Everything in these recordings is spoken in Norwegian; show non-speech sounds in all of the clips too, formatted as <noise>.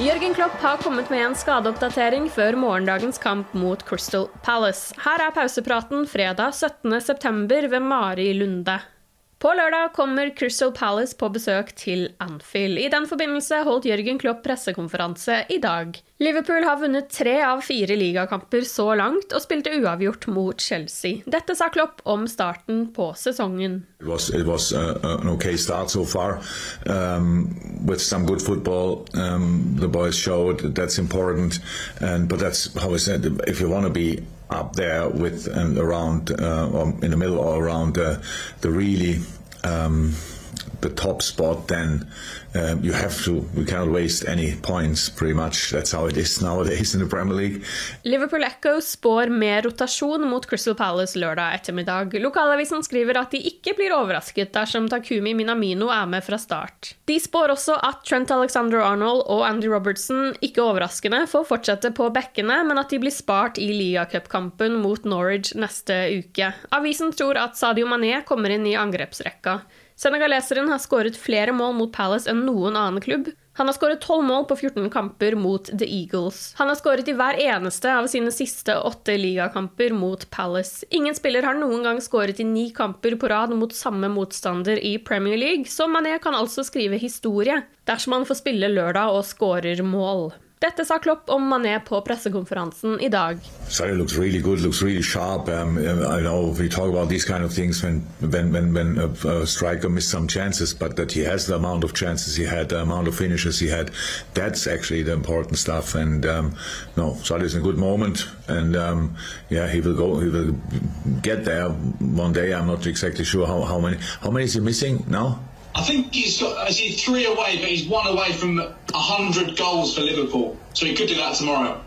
Jørgen Klopp har kommet med en skadeoppdatering før morgendagens kamp mot Crystal Palace. Her er pausepraten fredag 17.9. ved Mari Lunde. På lørdag kommer Crystal Palace på besøk til Anfield. I den forbindelse holdt Jørgen Klopp pressekonferanse i dag. Liverpool har vunnet tre av fire ligakamper så langt og spilte uavgjort mot Chelsea. Dette sa Klopp om starten på sesongen. It was, it was uh, an okay start so far um, with some good football. Um, the boys showed that's important, and but that's how I said. If you want to be up there with and around uh, or in the middle or around uh, the really um, the top spot, then um, you have to. We cannot waste any points. Pretty much, that's how it is <laughs> nowadays in the Premier League. Liverpool Echo spår mer rotasjon mot Crystal Palace lørdag ettermiddag. Lokalavisen skriver at de ikke blir overrasket dersom Takumi Minamino er med fra start. De spår også at Trent Alexander-Arnold og Andy Robertson ikke overraskende får fortsette på bekkene, men at de blir spart i ligacupkampen mot Norwich neste uke. Avisen tror at Sadio Mané kommer inn i angrepsrekka. Senegaleseren har skåret flere mål mot Palace enn noen annen klubb. Han har skåret 12 mål på 14 kamper mot The Eagles. Han har skåret i hver eneste av sine siste åtte ligakamper mot Palace. Ingen spiller har noen gang skåret i ni kamper på rad mot samme motstander i Premier League, så Mané kan altså skrive historie dersom han får spille lørdag og skårer mål. Dette sa Klopp om Mané på pressekonferansen i dag. Sadio looks really good, looks really sharp. Um, I know we talk about these striker missed some chances, but that he has the amount of chances he had, the amount of finishes he had, that's actually the important stuff. And um, moment, and um, yeah, he will go, he will get there one day. I'm not exactly sure how, how many how many is he missing now. I think he's got is he three away, but he's one away from hundred goals for Liverpool, so he could do that tomorrow.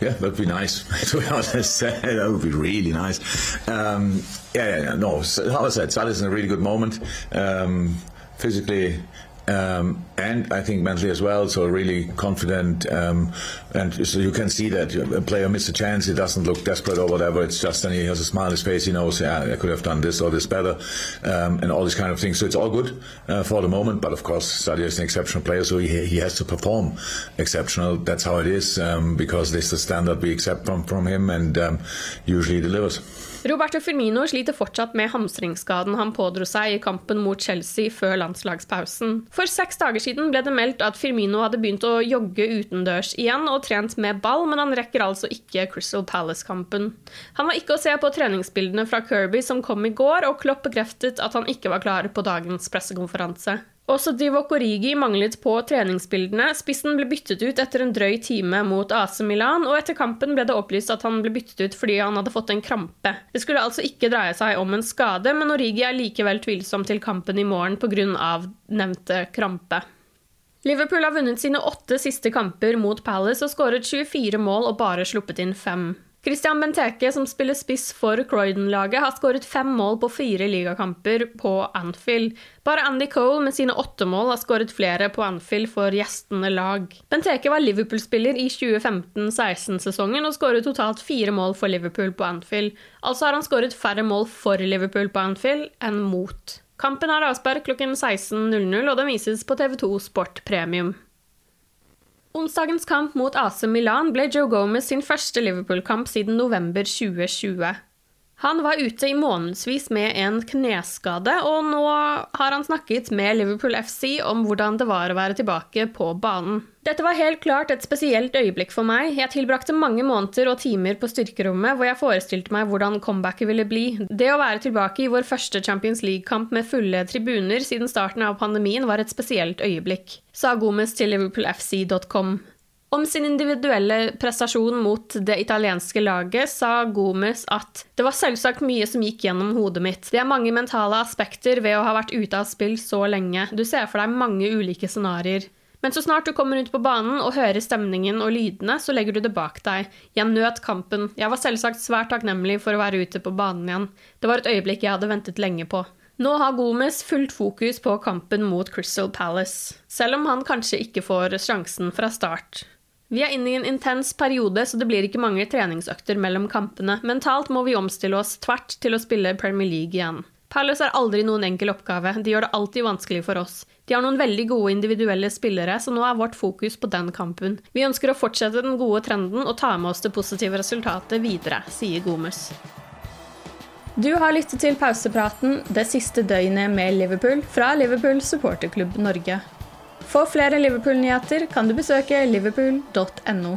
Yeah, that'd be nice. <laughs> to be honest, <laughs> that would be really nice. Um, yeah, yeah, no. How I said, Salah's in a really good moment, um, physically. Um, and I think mentally as well, so really confident. Um, and so you can see that a player missed a chance. He doesn't look desperate or whatever. It's just, and he has a smile on his face. He knows, yeah, I could have done this or this better, um, and all these kind of things. So it's all good uh, for the moment. But of course, Sadio is an exceptional player, so he, he has to perform exceptional. That's how it is, um, because this is the standard we accept from, from him, and um, usually delivers. Roberto Firmino sliter fortsatt med hamstringsskaden han pådro seg i kampen mot Chelsea før landslagspausen. For seks dager siden ble det meldt at Firmino hadde begynt å jogge utendørs igjen og trent med ball, men han rekker altså ikke Crystal Palace-kampen. Han var ikke å se på treningsbildene fra Kirby som kom i går, og Klopp bekreftet at han ikke var klar på dagens pressekonferanse. Også Divock Origi manglet på treningsbildene. Spissen ble byttet ut etter en drøy time mot AC Milan, og etter kampen ble det opplyst at han ble byttet ut fordi han hadde fått en krampe. Det skulle altså ikke dreie seg om en skade, men Origi er likevel tvilsom til kampen i morgen pga. nevnte krampe. Liverpool har vunnet sine åtte siste kamper mot Palace og skåret 24 mål og bare sluppet inn fem. Christian Benteke, som spiller spiss for Croydon-laget, har skåret fem mål på fire ligakamper på Anfield. Bare Andy Cole med sine åtte mål har skåret flere på Anfield for gjestende lag. Benteke var Liverpool-spiller i 2015-16-sesongen og skåret totalt fire mål for Liverpool på Anfield. Altså har han skåret færre mål for Liverpool på Anfield enn mot. Kampen har avspark klokken 16.00, og den vises på TV2 Sport Premium. Onsdagens kamp mot AC Milan ble Joe Gomez sin første Liverpool-kamp siden november 2020. Han var ute i månedsvis med en kneskade, og nå har han snakket med Liverpool FC om hvordan det var å være tilbake på banen. Dette var helt klart et spesielt øyeblikk for meg. Jeg tilbrakte mange måneder og timer på styrkerommet hvor jeg forestilte meg hvordan comebacket ville bli. Det å være tilbake i vår første Champions League-kamp med fulle tribuner siden starten av pandemien var et spesielt øyeblikk, sa Gomez til liverpoolfc.com. Om sin individuelle prestasjon mot det italienske laget sa Gomez at det var selvsagt mye som gikk gjennom hodet mitt. Det er mange mentale aspekter ved å ha vært ute av spill så lenge. Du ser for deg mange ulike scenarioer. Men så snart du kommer ut på banen og hører stemningen og lydene, så legger du det bak deg. Jeg nøt kampen. Jeg var selvsagt svært takknemlig for å være ute på banen igjen. Det var et øyeblikk jeg hadde ventet lenge på. Nå har Gomez fullt fokus på kampen mot Crystal Palace, selv om han kanskje ikke får sjansen fra start. Vi er inne i en intens periode, så det blir ikke mange treningsøkter mellom kampene. Mentalt må vi omstille oss tvert til å spille Premier League igjen. Palace er aldri noen enkel oppgave, de gjør det alltid vanskelig for oss. De har noen veldig gode individuelle spillere, så nå er vårt fokus på den kampen. Vi ønsker å fortsette den gode trenden og ta med oss det positive resultatet videre, sier Gomes. Du har lyttet til pausepraten det siste døgnet med Liverpool fra Liverpool supporterklubb Norge. For flere Liverpool-nyheter kan du besøke liverpool.no.